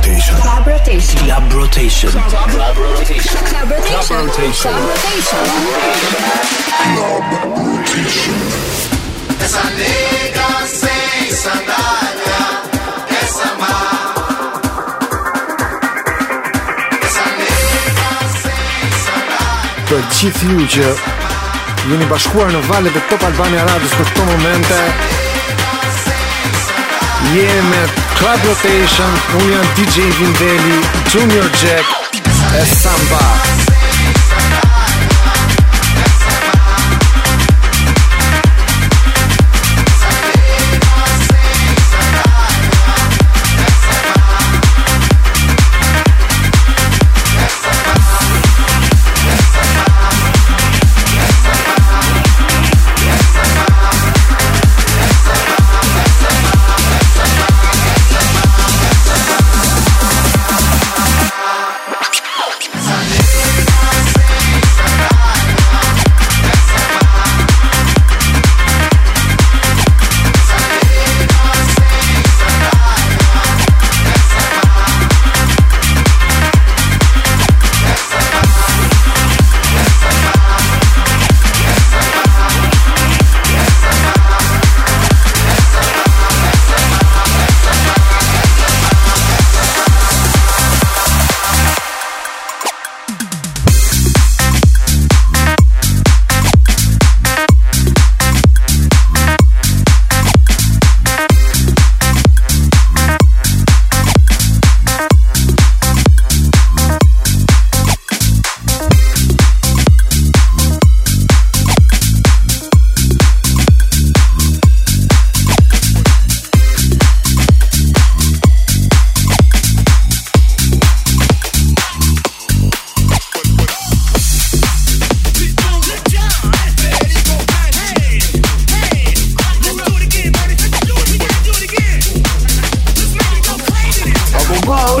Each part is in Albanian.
Rotation. Club Rotation. Club Rotation. Club Rotation. Club Rotation. Club Rotation. Club nega sem sandália, essa má. Esa nega sem sandália. Por ti fio de Jeni bashkuar në valet e Top Albania Radio për të momente me Club Rotation, unë janë DJ Vindeli, Junior Jack, e Samba.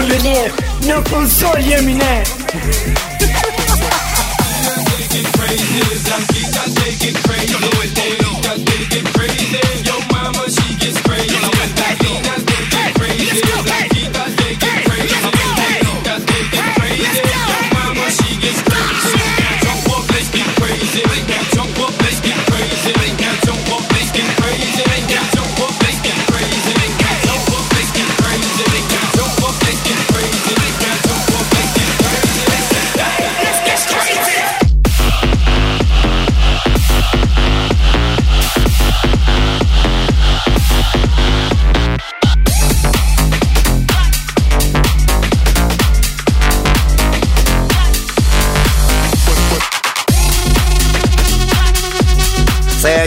konsolë në Në jemi ne Në konsolë jemi ne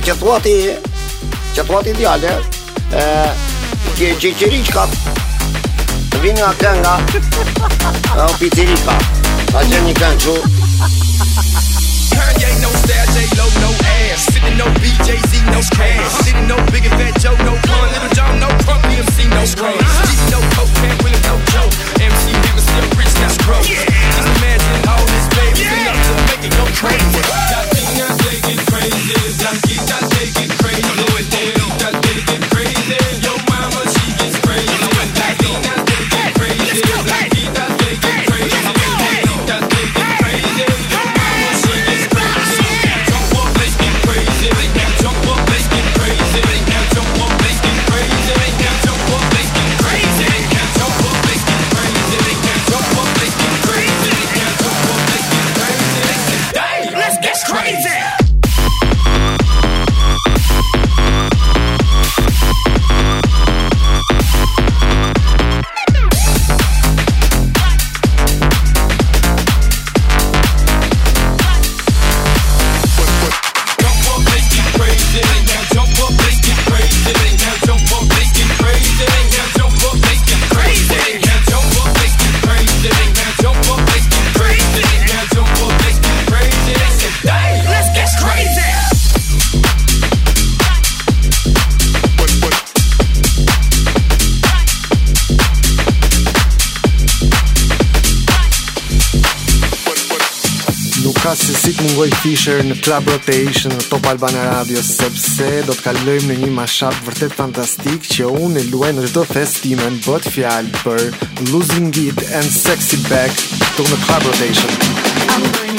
чатлаты, чатлаты идеальны. Чечеричка, вина кэнга, пиццерика, а я не кончу. Kanye no style, J Lo no ass, sitting no BJZ no cash, sitting no big and fat Joe no fun, little John no crump, DMC no scrum, G no coke, cocaine, Willie no joke, MC Hammer still rich, that's broke. Just imagine all this baby, enough to make it go crazy taking crazy. Just keep on taking crazy. Boy Fisher në Club Rotation në Top Albana Radio sepse do të kalojmë në një mashup vërtet fantastik që unë e luaj në çdo festime në bot fjalë për Losing It and Sexy Back këtu në Club Rotation. I'm going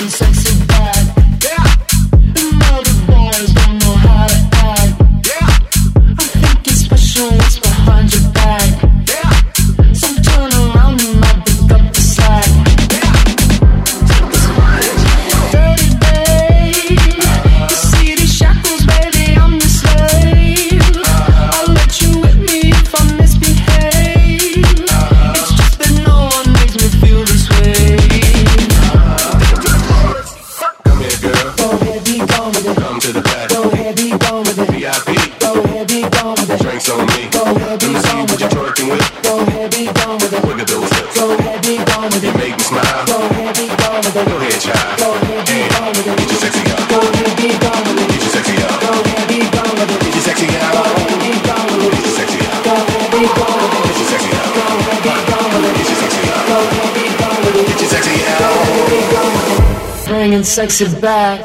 and sex sexy back.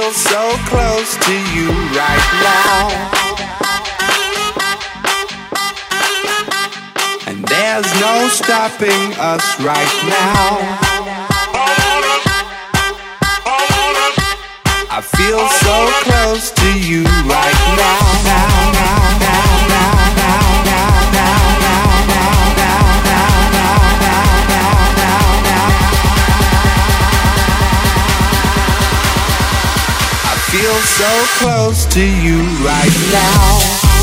feel so close to you right now. And there's no stopping us right now. I feel so close to you right now, now, now. feel so close to you right now.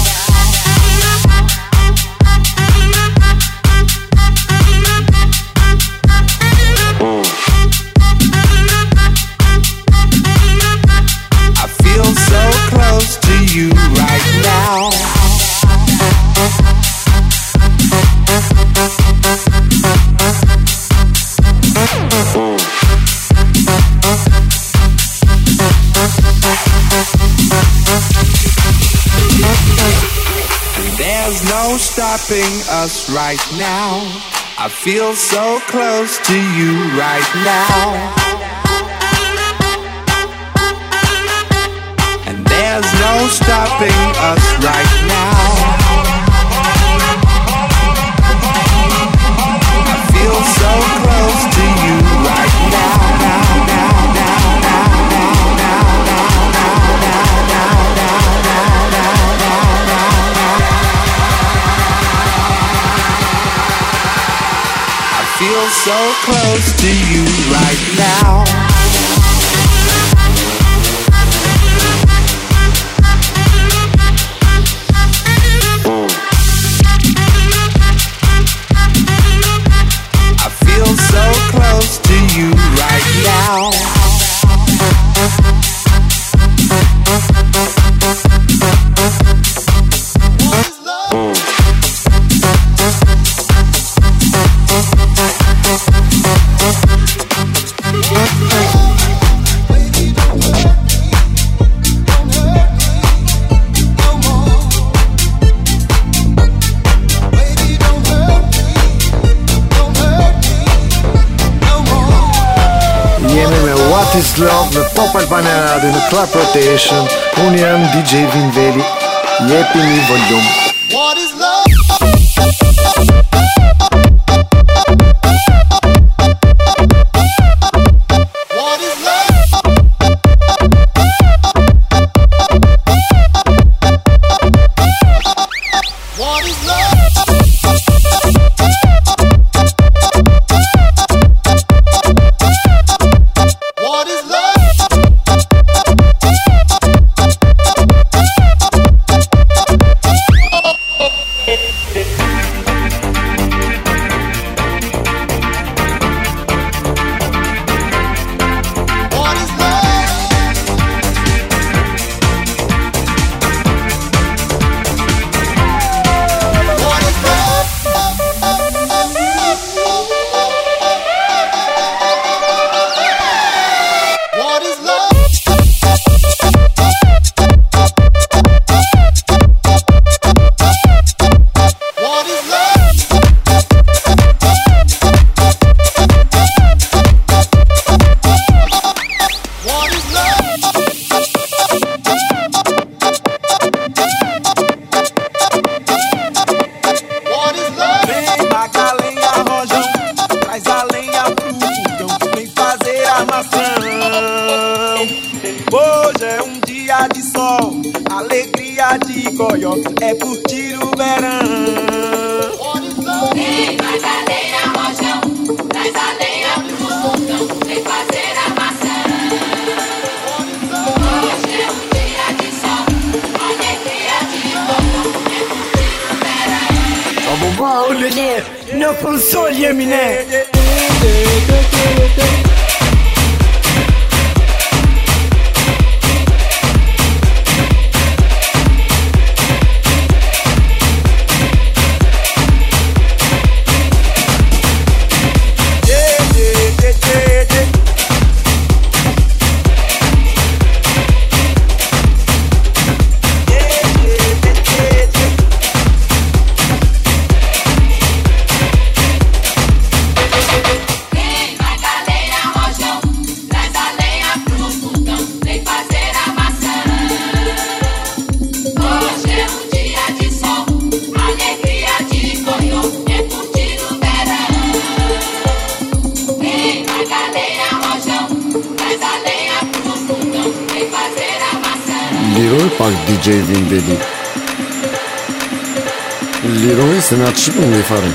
stopping us right now. I feel so close to you right now. And there's no stopping us right now. I feel so close. so close to you right now. Pop Albania Radio në Club Rotation Unë jam DJ Vinveli Jepi një volumë Au nënë, në konsolën ime ne. E do të thotë pak DJ Vin Deli Liroj se nga qëpë në ndefare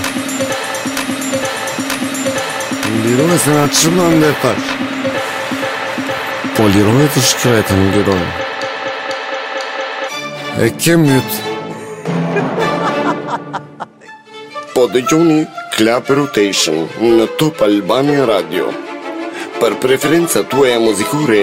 Liroj se nga qëpë në ndefare Po liroj të shkretë në liroj E kem njët Po dhe gjoni Klap Rotation në Top Albania Radio Për preferenca tue e muzikure,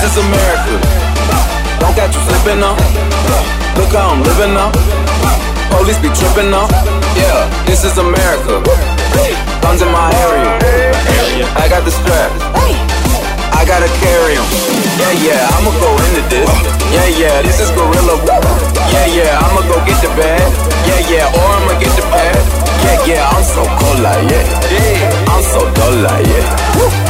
This is America. Don't got you slipping up. Look how I'm living up. Police be tripping up. Yeah, this is America. Guns in my area. I got the strap. I gotta carry em. Yeah, yeah, I'ma go into this. Yeah, yeah, this is Gorilla. Yeah, yeah, I'ma go get the bag. Yeah, yeah, or I'ma get the pad. Yeah, yeah, I'm so cold like, yeah. I'm so dull like, yeah.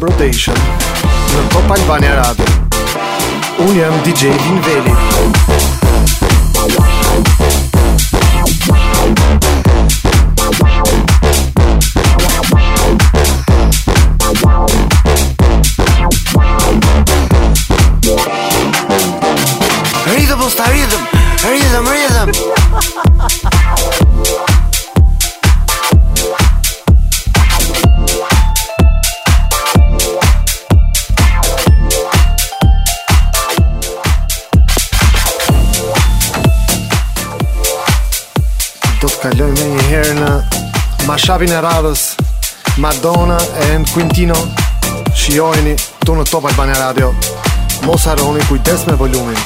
Rotation Në popaj vanja rave Unë jem DJ Vin Velik Rhythmus të Rhythm Rhythmus Rhythm shafin e radhës Madonna e në Quintino Shiojni të në Top Albania Radio Mosaroni kujtes me volumin Mosaroni kujtes me volumin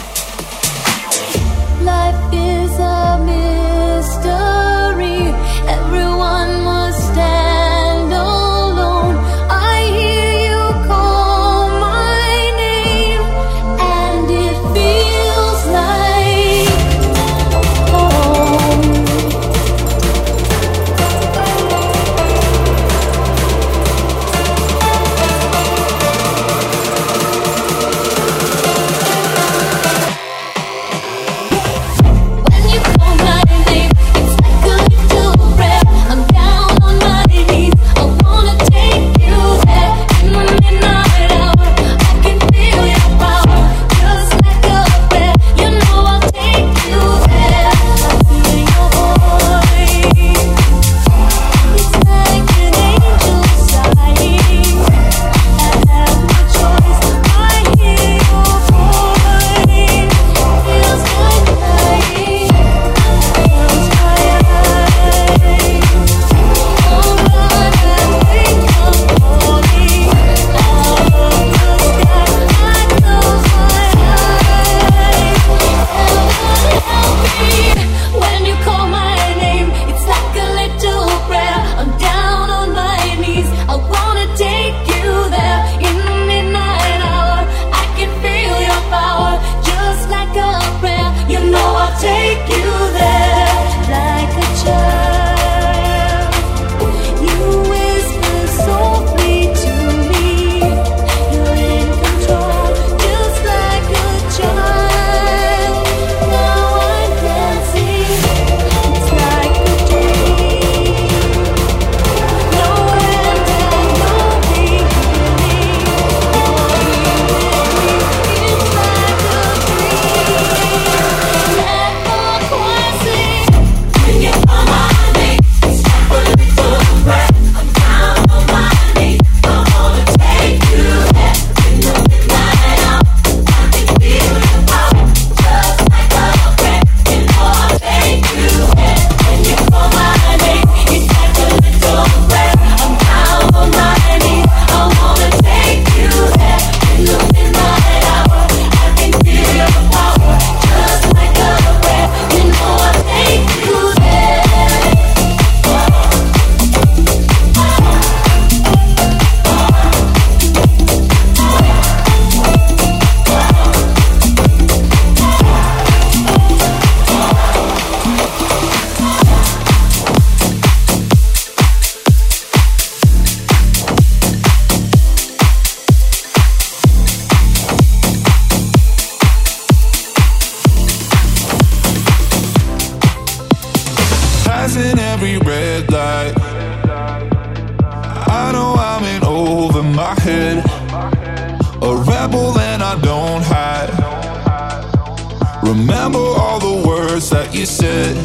Remember all the words that you said.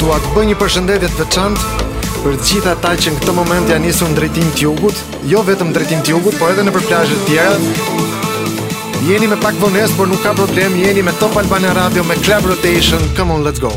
Tua të bëj një përshëndetje të veçantë për të gjithë ata që në këtë moment janë nisur në drejtim të jugut, jo vetëm drejtim të jugut, por edhe nëpër të tjera. Jeni me pak vonesë, por nuk ka problem, jeni me Top Albania Radio me Club Rotation. Come on, let's go.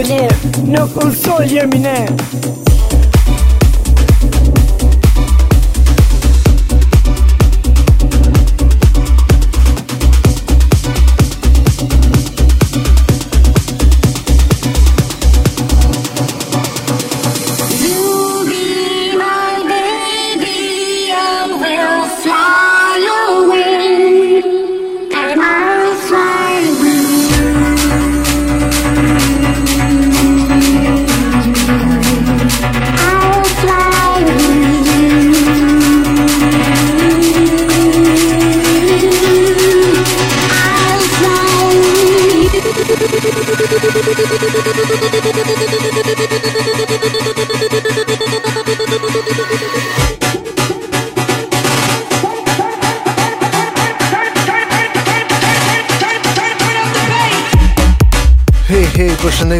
pionier Në konsol jemi ne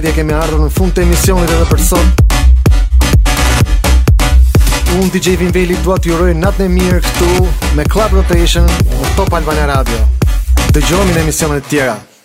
media kemi ardhur në fund të emisionit edhe për sot. Un DJ Vin Veli dua t'ju uroj natën e mirë këtu me Club Rotation në Top Albania Radio. Dëgjojmë në emisionet e tjera.